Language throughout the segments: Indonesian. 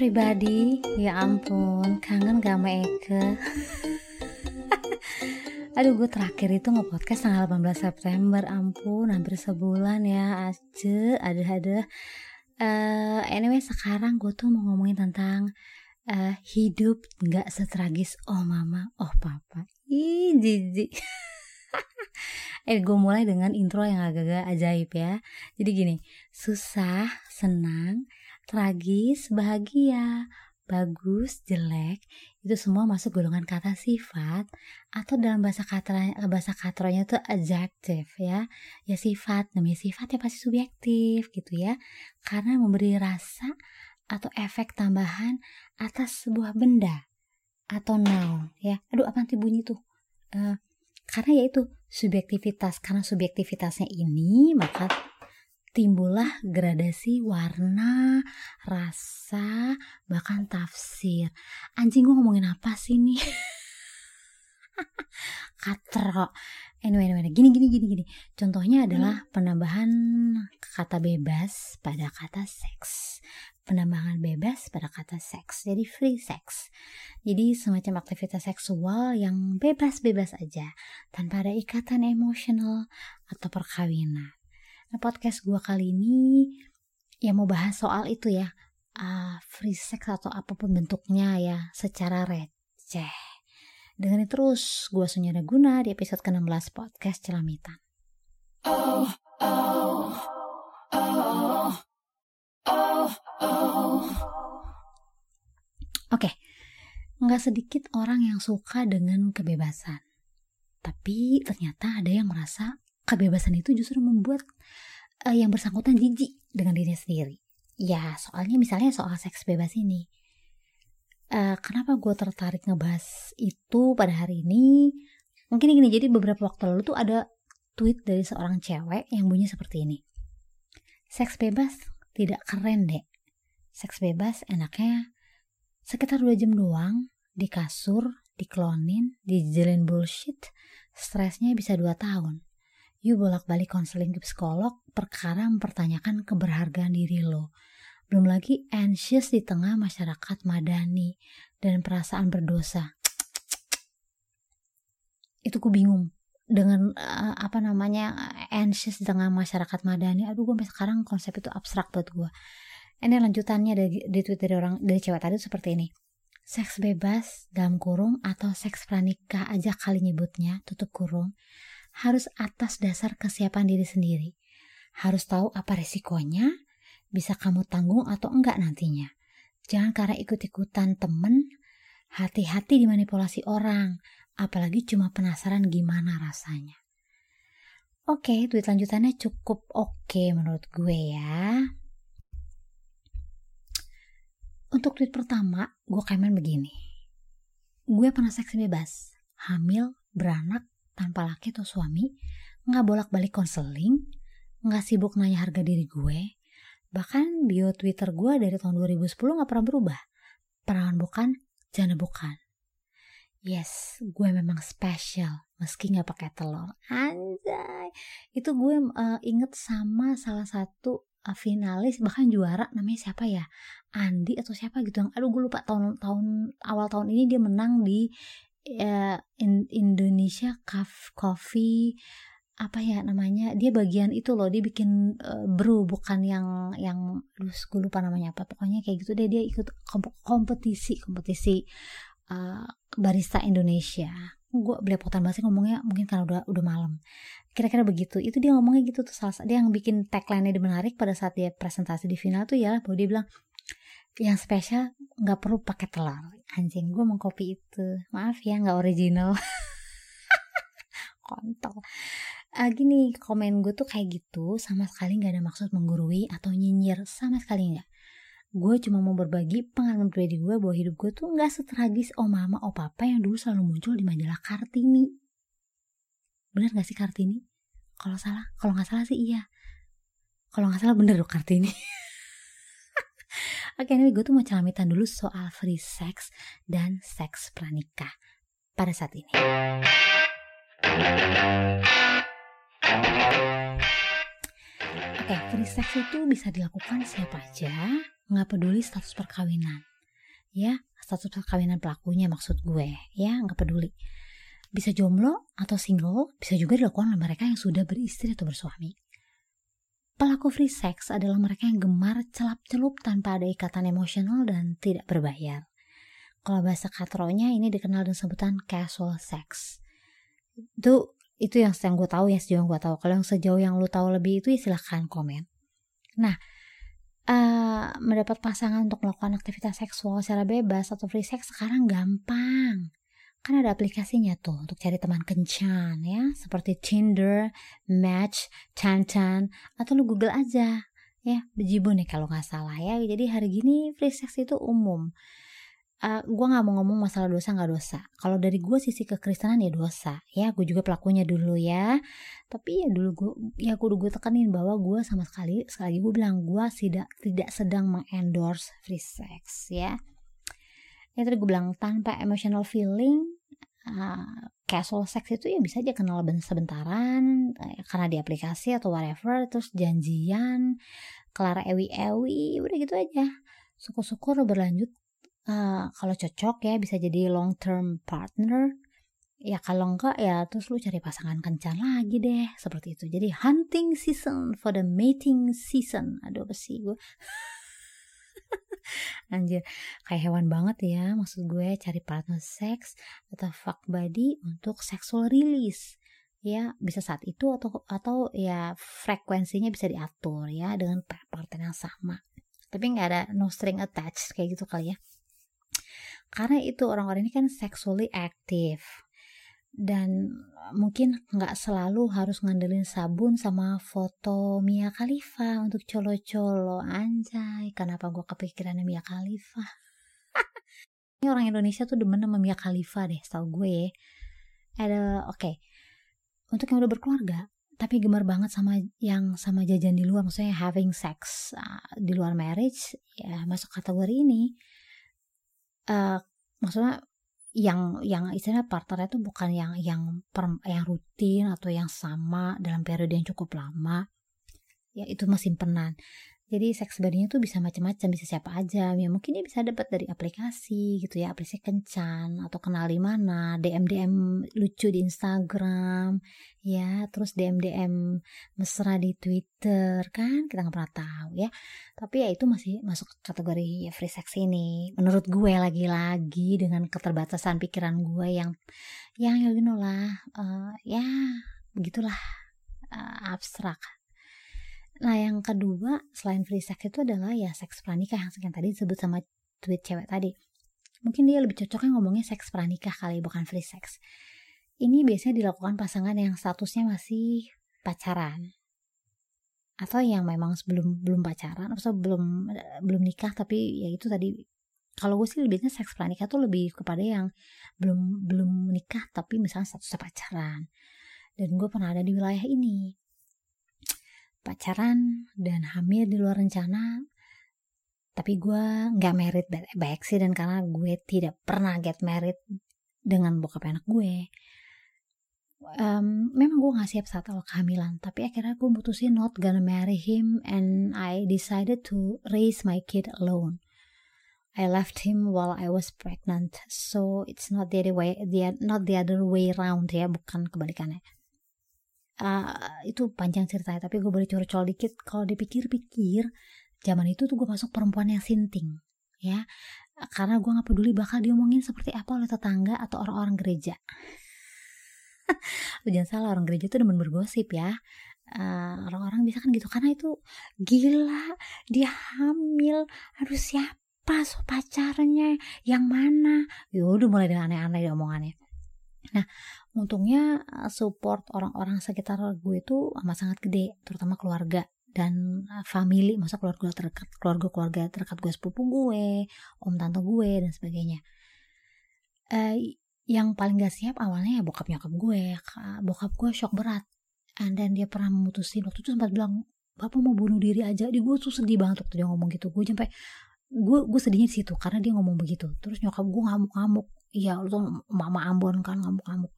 everybody Ya ampun, kangen gak sama Eke? Aduh gue terakhir itu nge-podcast tanggal 18 September. Ampun, hampir sebulan ya Ace, ada-ada uh, Anyway sekarang gue tuh mau ngomongin tentang uh, Hidup gak setragis. Oh mama, oh papa. Ih jijik. Eh gue mulai dengan intro yang agak-agak ajaib ya. Jadi gini, susah, senang, tragis, bahagia, bagus, jelek, itu semua masuk golongan kata sifat atau dalam bahasa kata bahasa katronya itu adjective ya. Ya sifat, namanya sifat ya pasti subjektif gitu ya. Karena memberi rasa atau efek tambahan atas sebuah benda atau noun ya. Aduh apa nanti bunyi tuh? Uh, karena yaitu subjektivitas karena subjektivitasnya ini maka timbullah gradasi warna, rasa, bahkan tafsir. Anjing gue ngomongin apa sih nih? Katro. Anyway, anyway, gini, gini, gini, gini. Contohnya adalah hmm. penambahan kata bebas pada kata seks. Penambahan bebas pada kata seks. Jadi free sex. Jadi semacam aktivitas seksual yang bebas-bebas aja. Tanpa ada ikatan emosional atau perkawinan. Nah, podcast gue kali ini ya mau bahas soal itu ya, uh, free sex atau apa pun bentuknya ya, secara receh. Dengerin terus gue Sunyada Guna di episode ke-16 podcast Celamitan. Oh, oh, oh, oh, oh. Oke, okay. nggak sedikit orang yang suka dengan kebebasan. Tapi ternyata ada yang merasa kebebasan itu justru membuat uh, yang bersangkutan jijik dengan dirinya sendiri. Ya, soalnya misalnya soal seks bebas ini. Uh, kenapa gue tertarik ngebahas itu pada hari ini? Mungkin gini, jadi beberapa waktu lalu tuh ada tweet dari seorang cewek yang bunyi seperti ini. Seks bebas tidak keren dek. Seks bebas enaknya sekitar 2 jam doang di kasur, diklonin, dijelin bullshit, stresnya bisa 2 tahun. You bolak-balik konseling ke psikolog perkara mempertanyakan keberhargaan diri lo. Belum lagi anxious di tengah masyarakat madani dan perasaan berdosa. Itu ku bingung dengan uh, apa namanya anxious di tengah masyarakat madani. Aduh gue sekarang konsep itu abstrak buat gue. Ini lanjutannya dari, dari tweet dari orang dari cewek tadi seperti ini. Seks bebas dalam kurung atau seks pranikah aja kali nyebutnya tutup kurung harus atas dasar kesiapan diri sendiri. Harus tahu apa resikonya, bisa kamu tanggung atau enggak nantinya. Jangan karena ikut-ikutan temen, hati-hati dimanipulasi orang, apalagi cuma penasaran gimana rasanya. Oke, tweet lanjutannya cukup oke menurut gue ya. Untuk tweet pertama, gue komen begini. Gue pernah seks bebas, hamil, beranak, tanpa laki atau suami, nggak bolak-balik konseling, nggak sibuk nanya harga diri gue, bahkan bio Twitter gue dari tahun 2010 nggak pernah berubah. Perawan bukan, jana bukan. Yes, gue memang spesial meski nggak pakai telur. Anjay, itu gue uh, inget sama salah satu uh, finalis bahkan juara namanya siapa ya Andi atau siapa gitu yang aduh gue lupa tahun tahun awal tahun ini dia menang di ya in, Indonesia Cup Coffee apa ya namanya dia bagian itu loh dia bikin uh, brew bukan yang yang lu gue lupa namanya apa pokoknya kayak gitu deh dia ikut kompetisi kompetisi uh, barista Indonesia. Gue belepotan banget sih ngomongnya mungkin karena udah udah malam. Kira-kira begitu itu dia ngomongnya gitu tuh salah dia yang bikin tagline-nya menarik pada saat dia presentasi di final tuh ya bahwa dia bilang yang spesial nggak perlu pakai telur. Anjing gue mau kopi itu. Maaf ya nggak original. Kontol. Uh, gini komen gue tuh kayak gitu sama sekali nggak ada maksud menggurui atau nyinyir. Sama sekali nggak. Gue cuma mau berbagi pengalaman pribadi gue bahwa hidup gue tuh nggak setragis oh mama oh papa yang dulu selalu muncul di majalah Kartini. Bener gak sih Kartini? Kalau salah kalau nggak salah sih iya. Kalau nggak salah bener dong Kartini Oke, ini gue tuh mau celamitan dulu soal free sex dan seks pranikah pada saat ini. Oke, free sex itu bisa dilakukan siapa aja, nggak peduli status perkawinan. ya status perkawinan pelakunya maksud gue ya nggak peduli bisa jomblo atau single bisa juga dilakukan oleh mereka yang sudah beristri atau bersuami Pelaku free sex adalah mereka yang gemar celap-celup tanpa ada ikatan emosional dan tidak berbayar. Kalau bahasa katronya ini dikenal dengan sebutan casual sex. Itu itu yang yang gue tahu ya sejauh yang gue tahu. Kalau yang sejauh yang lu tahu lebih itu ya silahkan komen. Nah, uh, mendapat pasangan untuk melakukan aktivitas seksual secara bebas atau free sex sekarang gampang kan ada aplikasinya tuh untuk cari teman kencan ya. Seperti Tinder, Match, Tantan atau lu Google aja ya. Bejibu nih kalau nggak salah ya. Jadi hari gini free sex itu umum. Uh, gue nggak mau ngomong masalah dosa nggak dosa. Kalau dari gue sisi kekristenan ya dosa ya. Gue juga pelakunya dulu ya. Tapi ya dulu gue ya gue gue tekanin bahwa gue sama sekali sekali gue bilang gue tidak tidak sedang mengendorse free sex ya ya tadi gue bilang tanpa emotional feeling uh, casual sex itu ya bisa aja kenal sebentaran uh, karena di aplikasi atau whatever terus janjian kelar ewi-ewi udah gitu aja. Syukur-syukur berlanjut uh, kalau cocok ya bisa jadi long term partner. Ya kalau enggak ya terus lu cari pasangan kencan lagi deh seperti itu. Jadi hunting season for the mating season. Aduh apa sih gue Anjir, kayak hewan banget ya maksud gue cari partner seks atau fuck body untuk sexual release. Ya, bisa saat itu atau atau ya frekuensinya bisa diatur ya dengan partner yang sama. Tapi nggak ada no string attached kayak gitu kali ya. Karena itu orang-orang ini kan sexually active dan mungkin nggak selalu harus ngandelin sabun sama foto Mia Khalifa untuk colo-colo. Anjay kenapa gue kepikirannya Mia Khalifa? Ini orang Indonesia tuh demen sama Mia Khalifa deh tau gue ada oke. Okay. untuk yang udah berkeluarga tapi gemar banget sama yang sama jajan di luar maksudnya having sex uh, di luar marriage ya masuk kategori ini uh, maksudnya yang yang istilahnya partnernya itu bukan yang yang per, yang rutin atau yang sama dalam periode yang cukup lama. Ya itu masih simpenan jadi seks badinya tuh bisa macam-macam, bisa siapa aja. Ya mungkin dia bisa dapat dari aplikasi gitu ya, aplikasi kencan atau kenal di mana, DM DM lucu di Instagram, ya, terus DM DM mesra di Twitter kan, kita nggak pernah tahu ya. Tapi ya itu masih masuk kategori ya, free sex ini. Menurut gue lagi-lagi dengan keterbatasan pikiran gue yang yang ya you know lah, uh, ya begitulah uh, abstrak Nah yang kedua selain free sex itu adalah ya seks pranikah yang tadi disebut sama tweet cewek tadi. Mungkin dia lebih cocoknya ngomongnya seks pranikah kali bukan free sex. Ini biasanya dilakukan pasangan yang statusnya masih pacaran atau yang memang sebelum belum pacaran atau belum belum nikah tapi ya itu tadi kalau gue sih lebihnya seks pranikah tuh lebih kepada yang belum belum nikah tapi misalnya statusnya pacaran dan gue pernah ada di wilayah ini pacaran dan hamil di luar rencana tapi gue nggak merit baik sih dan karena gue tidak pernah get married dengan bokap anak gue. Um, memang gue gak siap saat awal kehamilan tapi akhirnya gue mutusin not gonna marry him and I decided to raise my kid alone. I left him while I was pregnant so it's not the other way the, not the other way round ya bukan kebalikannya uh, itu panjang ceritanya tapi gue boleh curcol dikit. Kalau dipikir-pikir zaman itu tuh gue masuk perempuan yang sinting ya. Karena gue nggak peduli bakal diomongin seperti apa oleh tetangga atau orang-orang gereja. Lu jangan salah orang gereja tuh demen bergosip ya. Orang orang-orang bisa kan gitu karena itu gila dia hamil aduh siapa so pacarnya yang mana? Yaudah mulai dengan aneh-aneh omongannya nah untungnya eh, support orang-orang sekitar gue itu amat sangat gede terutama keluarga dan eh, family masa keluarga terdekat keluarga keluarga terdekat gue sepupu gue om tante gue dan sebagainya. Uh, yang paling gak siap awalnya ya bokap nyokap gue. Bokap gue shock berat. Dan dia pernah memutusin waktu itu sempat bilang bapak mau bunuh diri aja. Di gue tuh sedih banget waktu dia ngomong gitu. Gue sampai gue gue sedihnya di situ karena dia ngomong begitu. Terus nyokap gue ngamuk-ngamuk. Iya lu tuh mama Ambon kan ngamuk-ngamuk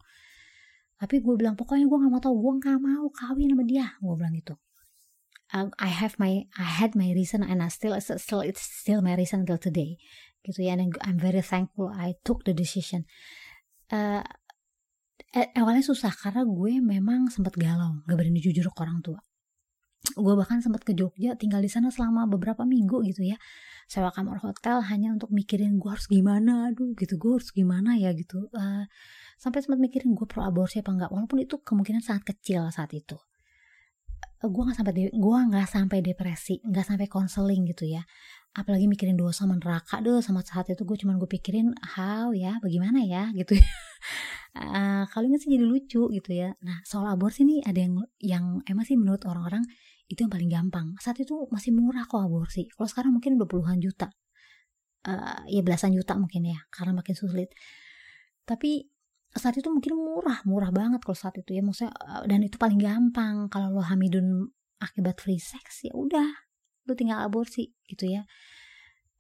tapi gue bilang pokoknya gue nggak mau tahu gue nggak mau kawin sama dia. Gue bilang gitu. I have my I had my reason and I still still it's still my reason until today. Gitu ya dan I'm very thankful I took the decision. Uh, awalnya susah karena gue memang sempat galau gak berani jujur ke orang tua gue bahkan sempat ke Jogja tinggal di sana selama beberapa minggu gitu ya. Sewa kamar hotel hanya untuk mikirin gue harus gimana aduh gitu gue harus gimana ya gitu. Uh, sampai sempat mikirin gue pro aborsi apa enggak walaupun itu kemungkinan sangat kecil saat itu. Uh, gue nggak sampai gue nggak sampai depresi nggak sampai konseling gitu ya. Apalagi mikirin dosa sama neraka deh sama saat itu gue cuman gue pikirin how ya bagaimana ya? gitu ya. Uh, kalau inget sih jadi lucu gitu ya. Nah soal aborsi nih ada yang yang emang sih menurut orang-orang itu yang paling gampang. Saat itu masih murah kok aborsi kalau sekarang mungkin udah puluhan juta. Uh, ya belasan juta mungkin ya karena makin sulit. Tapi saat itu mungkin murah murah banget kalau saat itu ya. Maksudnya uh, dan itu paling gampang. Kalau lo hamidun akibat free sex ya udah. Lo tinggal aborsi gitu ya.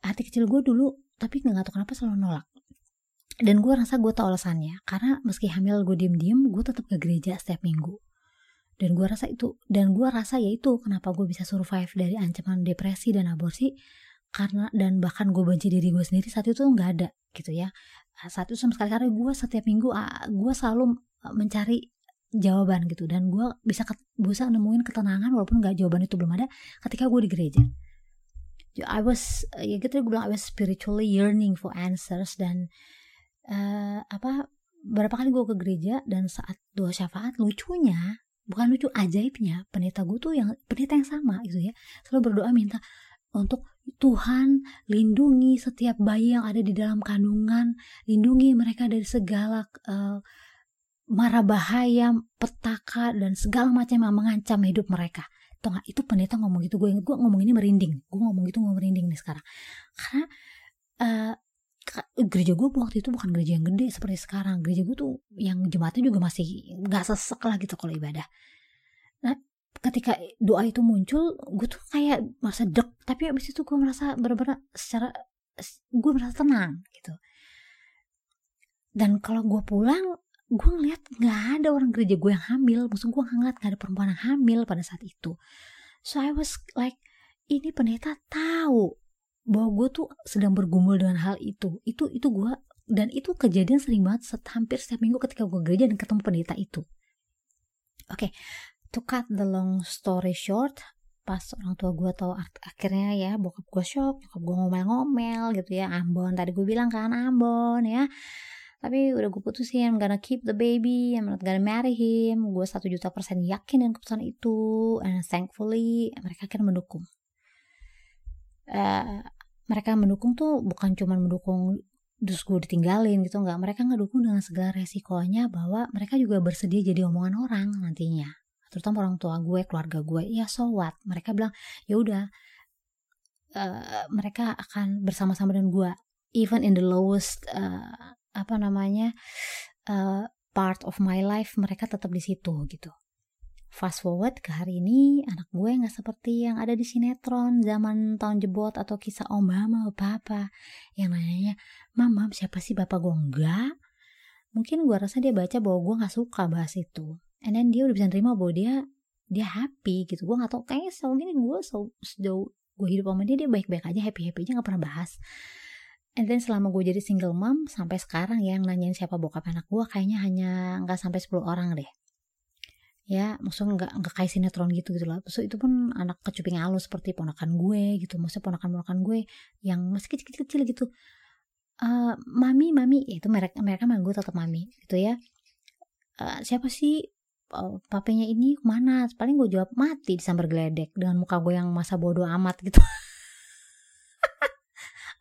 Hati kecil gue dulu tapi nggak tahu kenapa selalu nolak. Dan gue rasa gue tau alasannya. Karena meski hamil gue diem diem gue tetap ke gereja setiap minggu dan gue rasa itu dan gue rasa ya itu kenapa gue bisa survive dari ancaman depresi dan aborsi. Karena dan bahkan gue benci diri gue sendiri saat itu nggak ada gitu ya. Saat itu sama sekali karena gue setiap minggu gue selalu mencari jawaban gitu. Dan gue bisa bisa nemuin ketenangan walaupun nggak jawaban itu belum ada ketika gue di gereja. I was ya gitu gue bilang I was spiritually yearning for answers dan uh, apa berapa kali gue ke gereja dan saat doa syafaat lucunya bukan lucu ajaibnya pendeta gue tuh yang pendeta yang sama gitu ya selalu berdoa minta untuk Tuhan lindungi setiap bayi yang ada di dalam kandungan lindungi mereka dari segala uh, mara bahaya petaka dan segala macam yang mengancam hidup mereka. Tuh gak? itu pendeta ngomong gitu. Gue gue ngomong ini merinding. Gue ngomong gitu gue merinding nih sekarang. Karena uh, gereja gue waktu itu bukan gereja yang gede seperti sekarang. Gereja gue tuh yang jemaatnya juga masih nggak sesek lah gitu kalau ibadah. Nah ketika doa itu muncul gue tuh kayak merasa dek tapi abis itu gue merasa benar-benar secara gue merasa tenang gitu. Dan kalau gue pulang gue ngeliat nggak ada orang gereja gue yang hamil. Maksud gue ngeliat nggak ada perempuan yang hamil pada saat itu. So I was like ini pendeta tahu bahwa gue tuh sedang bergumul dengan hal itu. Itu itu gue dan itu kejadian sering banget set, hampir setiap minggu ketika gue gereja dan ketemu pendeta itu. Oke okay, to cut the long story short pas orang tua gue tahu akhirnya ya bokap gue shock bokap gue ngomel-ngomel gitu ya Ambon tadi gue bilang kan Ambon ya. Tapi udah gue putusin I'm gonna keep the baby I'm not gonna marry him. Gue satu juta persen yakin dengan keputusan itu and thankfully mereka akhirnya mendukung uh, mereka mendukung tuh bukan cuma mendukung terus gue ditinggalin gitu nggak. Mereka ngedukung dengan segala resikonya bahwa mereka juga bersedia jadi omongan orang nantinya. Terutama orang tua gue keluarga gue. Ya so what? Mereka bilang ya udah uh, mereka akan bersama-sama dengan gue. Even in the lowest uh, apa namanya uh, part of my life mereka tetap di situ gitu Fast forward ke hari ini, anak gue nggak seperti yang ada di sinetron zaman tahun jebot atau kisah om mama papa yang nanya mama siapa sih bapak gue enggak? Mungkin gue rasa dia baca bahwa gue nggak suka bahas itu. And then dia udah bisa nerima bahwa dia dia happy gitu. Gue nggak tau kayaknya sejauh ini gue sejauh gue hidup sama dia dia baik-baik aja happy happy aja nggak pernah bahas. And then selama gue jadi single mom sampai sekarang ya yang nanyain siapa bokap anak gue kayaknya hanya nggak sampai 10 orang deh ya maksudnya nggak nggak kayak sinetron gitu gitu lah so itu pun anak kecuping halus seperti ponakan gue gitu. Maksudnya ponakan ponakan gue yang masih kecil kecil, kecil gitu. Uh, mami mami. Ya itu mereka mereka manggil gue tetap mami gitu ya. Uh, siapa sih uh, papenya ini mana paling gue jawab mati disambar geledek dengan muka gue yang masa bodoh amat gitu.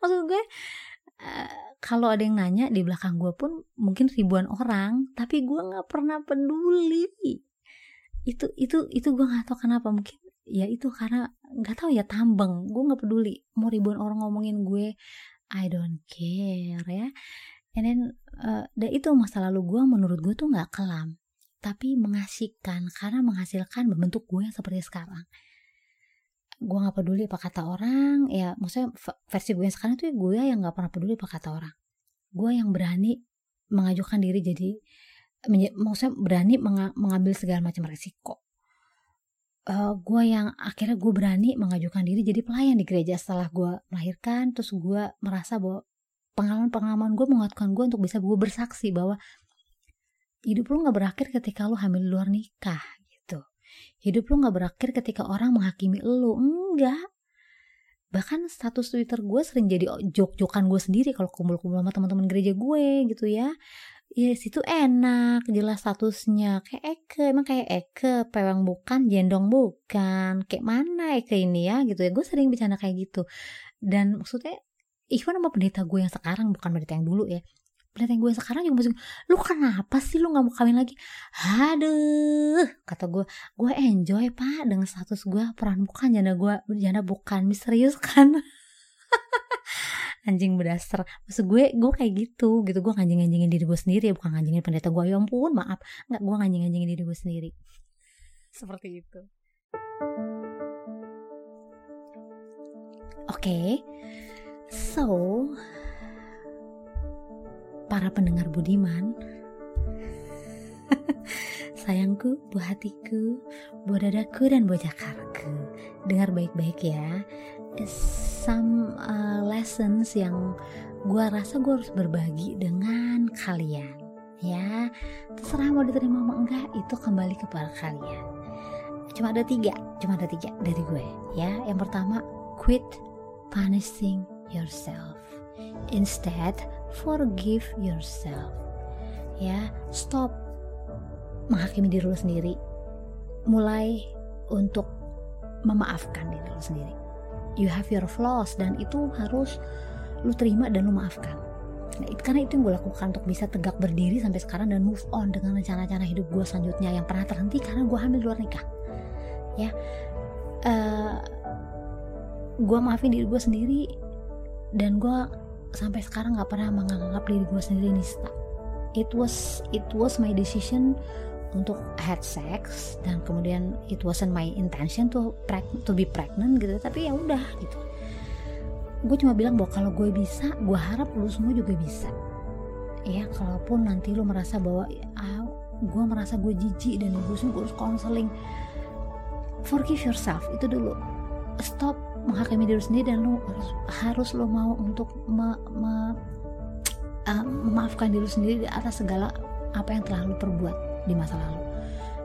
Maksud gue uh, kalau ada yang nanya di belakang gue pun mungkin ribuan orang tapi gue nggak pernah peduli itu itu itu gue nggak tahu kenapa. Mungkin ya itu karena nggak tahu ya tambeng. Gue nggak peduli. Mau ribuan orang ngomongin gue I don't care ya. And then uh, dan itu masa lalu gue menurut gue tuh nggak kelam. Tapi mengasihkan karena menghasilkan membentuk gue yang seperti sekarang. Gue nggak peduli apa kata orang ya maksudnya versi gue yang sekarang tuh gue yang nggak pernah peduli apa kata orang. Gue yang berani mengajukan diri jadi maksudnya berani mengambil segala macam resiko. Uh, eh, gue yang akhirnya gue berani mengajukan diri jadi pelayan di gereja setelah gue melahirkan terus gue merasa bahwa pengalaman-pengalaman gue menguatkan gue untuk bisa gue bersaksi bahwa hidup lu nggak berakhir ketika lu hamil luar nikah gitu. Hidup lu nggak berakhir ketika orang menghakimi lu enggak. Bahkan status Twitter gue sering jadi jok-jokan gue sendiri kalau kumpul-kumpul sama teman-teman gereja gue gitu ya ya situ enak jelas statusnya. Kayak Eke emang kayak Eke pewang bukan jendong bukan. Kayak mana Eke ini ya gitu ya. Gue sering bicara kayak gitu. Dan maksudnya even sama pendeta gue yang sekarang bukan pendeta yang dulu ya. Pendeta yang gue sekarang juga masih lu kenapa sih lu nggak mau kawin lagi? Aduh kata gue. Gue enjoy pak dengan status gue peran bukan janda gue janda bukan. Misterius kan anjing berdasar maksud gue gue kayak gitu gitu. Gue nganjing nganjingin diri gue sendiri bukan nganjingin pendeta gue. Ya ampun maaf. Nggak gue nganjing nganjingin diri gue sendiri. Seperti itu. Oke. Okay. so para pendengar budiman sayangku, buah hatiku, buah dadaku, dan buah jakarku. Dengar baik-baik ya some uh, lessons yang gue rasa gue harus berbagi dengan kalian ya. Terserah mau diterima mau enggak itu kembali kepada kalian. Cuma ada tiga cuma ada tiga dari gue ya. Yang pertama quit punishing yourself. Instead forgive yourself ya. Stop menghakimi diri lo sendiri. Mulai untuk memaafkan diri lo sendiri you have your flaws dan itu harus lu terima dan lu maafkan. Nah, itu, karena itu yang gue lakukan untuk bisa tegak berdiri sampai sekarang dan move on dengan rencana-rencana hidup gue selanjutnya yang pernah terhenti karena gue hamil luar nikah. Ya. Uh, eh, gue maafin diri gue sendiri dan gue sampai sekarang nggak pernah menganggap diri gue sendiri nista it was it was my decision untuk had sex dan kemudian it wasn't my intention to to be pregnant gitu. Tapi ya udah gitu. Gue cuma bilang bahwa kalau gue bisa gue harap lu semua juga bisa. Ya kalaupun nanti lu merasa bahwa ah, gue merasa gue jijik dan gue gue harus counseling forgive yourself. Itu dulu. Stop menghakimi diri sendiri dan lu harus harus lu mau untuk me, me, uh, memaafkan diri sendiri atas segala apa yang telah lu perbuat di masa lalu.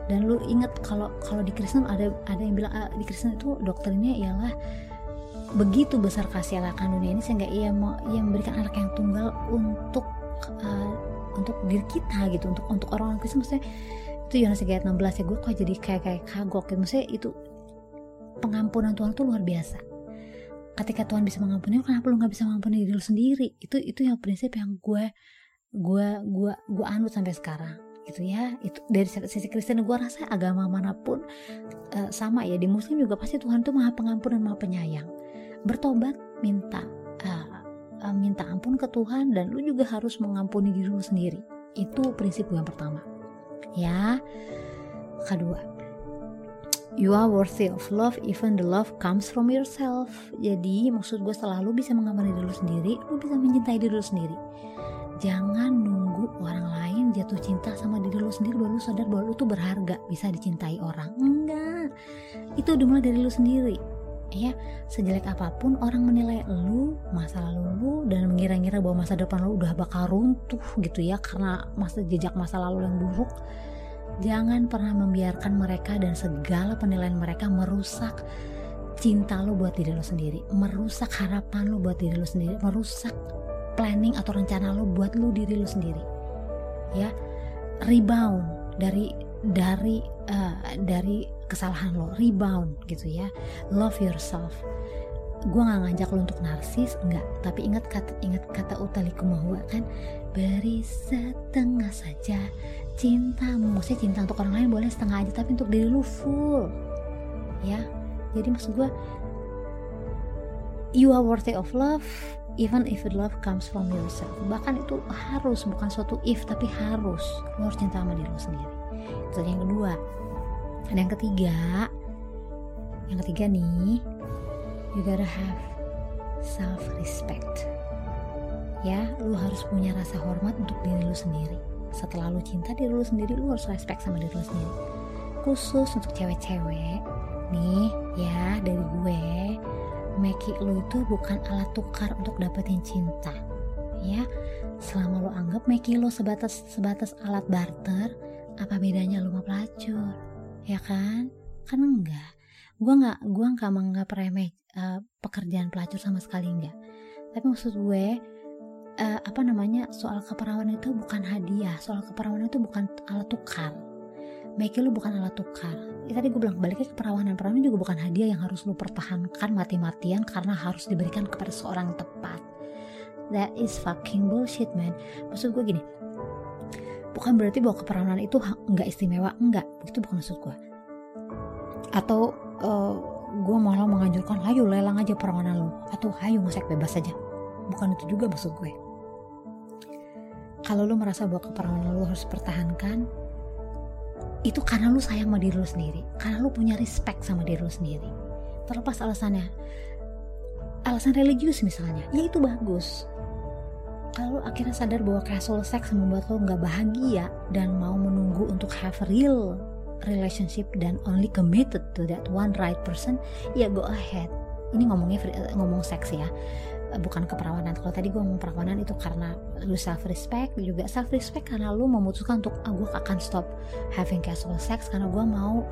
Dan lu inget kalau kalau di Kristen ada ada yang bilang ah, di Kristen itu doktrinnya ialah begitu besar kasih Allah akan dunia ini sehingga ia mau ia memberikan anak yang tunggal untuk uh, untuk diri kita gitu untuk untuk orang-orang Kristen. Maksudnya itu Yohanes 3 ayat 16 ya gue kok jadi kayak kayak kagok. Gitu. Maksudnya itu pengampunan Tuhan itu luar biasa. Ketika Tuhan bisa mengampuni kenapa lu nggak bisa mengampuni diri lu sendiri? Itu itu yang prinsip yang gue gue gue gue anut sampai sekarang gitu ya. Itu dari sisi Kristen gue rasa agama mana pun uh, sama ya. Di Muslim juga pasti Tuhan tuh maha pengampun dan maha penyayang. Bertobat minta uh, uh, minta ampun ke Tuhan dan lu juga harus mengampuni diri lu sendiri. Itu prinsip yang pertama. Ya. Kedua You are worthy of love even the love comes from yourself. Jadi maksud gue setelah lu bisa mengampuni diri lu sendiri, lu bisa mencintai diri lu sendiri jangan nunggu orang lain jatuh cinta sama diri lu sendiri baru lu sadar bahwa lu tuh berharga bisa dicintai orang. Enggak. Itu dimulai dari lu sendiri. Ya sejelek apa pun orang menilai lu masa lalu lu dan mengira-ngira bahwa masa depan lu udah bakal runtuh gitu ya karena masa jejak masa lalu yang buruk. Jangan pernah membiarkan mereka dan segala penilaian mereka merusak cinta lu buat diri lu sendiri. Merusak harapan lu buat diri lu sendiri. Merusak planning atau rencana lo buat lo diri lo sendiri. Ya rebound dari dari uh, dari kesalahan lo. Rebound gitu ya. Love yourself. Gue nggak ngajak lo untuk narsis enggak tapi ingat kata ingat kata utali kumahua kan beri setengah saja cintamu. Maksudnya cinta untuk orang lain boleh setengah aja tapi untuk diri lo full. Ya jadi maksud gue you are worthy of love even if love comes from yourself. Bahkan itu harus bukan suatu if tapi harus. Lo harus cinta sama diri lo sendiri. Itu yang kedua. Dan yang ketiga. Yang ketiga nih you gotta have self respect ya lu harus punya rasa hormat untuk diri lu sendiri. Setelah lu cinta diri lu sendiri lu harus respect sama diri lu sendiri. Khusus untuk cewek-cewek nih ya dari gue Meki lo itu bukan alat tukar untuk dapetin cinta ya. Selama lo anggap Meki lo sebatas sebatas alat barter apa bedanya lo mau pelacur? Ya kan? Kan enggak. Gue nggak gue nggak menganggap remeh uh, pekerjaan pelacur sama sekali enggak. Tapi maksud gue uh, apa namanya soal keperawanan itu bukan hadiah soal keperawanan itu bukan alat tukar Meki lu bukan alat tukar. Ya, tadi gue bilang baliknya ke perawanan. Perawanan juga bukan hadiah yang harus lu pertahankan mati-matian karena harus diberikan kepada seorang tepat. That is fucking bullshit man. Maksud gue gini bukan berarti bahwa keperawanan itu nggak istimewa. Enggak itu bukan maksud gue atau uh, gue malah menganjurkan ayo lelang aja perawanan lo atau ayo ngosek bebas saja bukan itu juga maksud gue. Kalau lo merasa bahwa keperawanan lo harus pertahankan itu karena lo sayang sama diri lo sendiri. Karena lo punya respect sama diri lo sendiri. Terlepas alasannya. Alasan religius misalnya. Ya itu bagus. Kalau akhirnya sadar bahwa casual sex membuat lo nggak bahagia dan mau menunggu untuk have real relationship dan only committed to that one right person, ya go ahead. Ini ngomongnya ngomong seks ya, bukan keperawanan. Kalau tadi gue ngomong perawanan itu karena lu self respect, juga self respect karena lu memutuskan untuk ah, gue akan stop having casual sex karena gue mau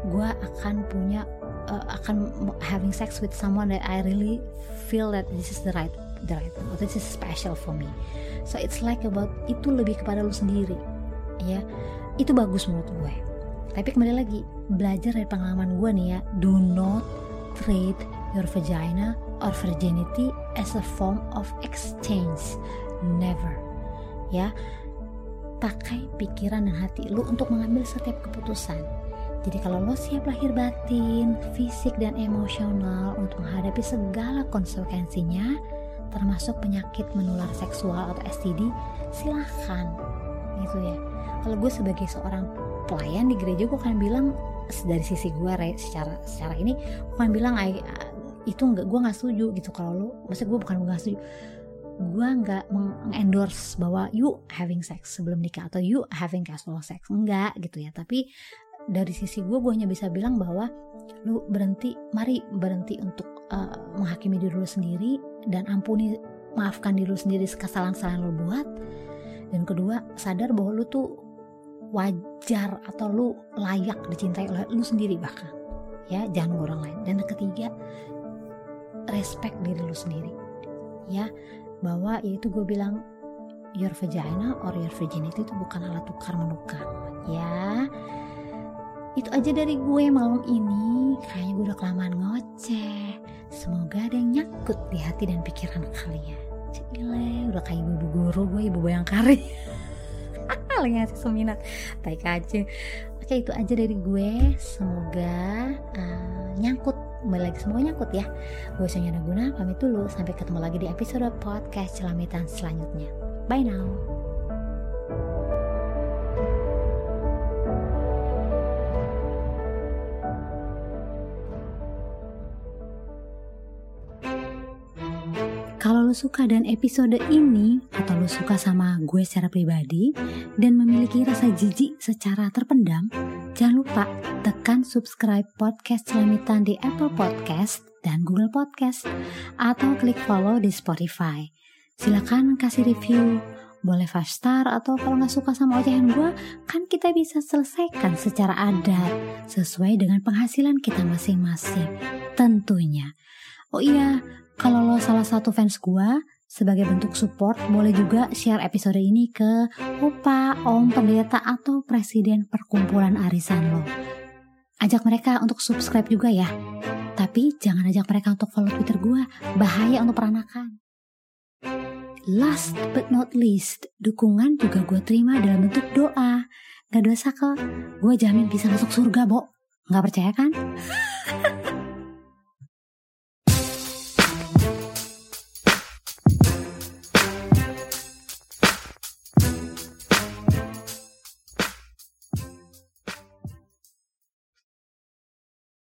gue akan punya uh, akan having sex with someone that I really feel that this is the right the right one, this is special for me. So it's like about itu lebih kepada lu sendiri, ya. Itu bagus menurut gue. Tapi kembali lagi belajar dari pengalaman gue nih ya, do not treat your vagina or virginity as a form of exchange, never. Ya, pakai pikiran dan hati lu untuk mengambil setiap keputusan jadi kalau lo siap lahir batin, fisik dan emosional untuk menghadapi segala konsekuensinya, termasuk penyakit menular seksual atau STD, silahkan gitu ya. Kalau gue sebagai seorang pelayan di gereja gue akan bilang dari sisi gue secara secara ini gue akan bilang itu nggak gue nggak setuju gitu. Kalau lo maksud gue bukan nggak setuju. Gue nggak mengendorse bahwa you having sex sebelum nikah atau you having casual sex. Enggak gitu ya. Tapi dari sisi gue gue hanya bisa bilang bahwa lu berhenti mari berhenti untuk uh, menghakimi diri lu sendiri dan ampuni maafkan diri lu sendiri kesalahan-kesalahan lu buat. Dan kedua sadar bahwa lu tuh wajar atau lu layak dicintai oleh lu sendiri bahkan. Ya jangan orang lain. Dan ketiga respect diri lu sendiri ya bahwa yaitu gue bilang your vagina or your virginity itu bukan alat tukar menukar ya itu aja dari gue malam ini. Kayaknya gue udah kelamaan ngoceh. Semoga ada yang nyakut di hati dan pikiran kalian. Cile, udah kayak ibu guru gue, ibu bayangkari. Lagi ngasih seminat. Baik aja. Oke itu aja dari gue. Semoga uh, nyangkut kembali lagi semoga nyangkut ya. Gue Sonya Naguna pamit dulu. Sampai ketemu lagi di episode podcast celamitan selanjutnya. Bye now. Kalau lo suka dan episode ini atau lo suka sama gue secara pribadi dan memiliki rasa jijik secara terpendam, jangan lupa tekan subscribe podcast Celamitan di Apple Podcast dan Google Podcast atau klik follow di Spotify. Silakan kasih review, boleh five star atau kalau nggak suka sama ocehan gue, kan kita bisa selesaikan secara adat sesuai dengan penghasilan kita masing-masing. Tentunya. Oh iya, kalau lo salah satu fans gue, sebagai bentuk support, boleh juga share episode ini ke opa, om, pendeta, atau presiden perkumpulan arisan lo. Ajak mereka untuk subscribe juga ya. Tapi jangan ajak mereka untuk follow Twitter gue, bahaya untuk peranakan. Last but not least, dukungan juga gue terima dalam bentuk doa. Gak dosa kok, gue jamin bisa masuk surga, Bo. Gak percaya kan?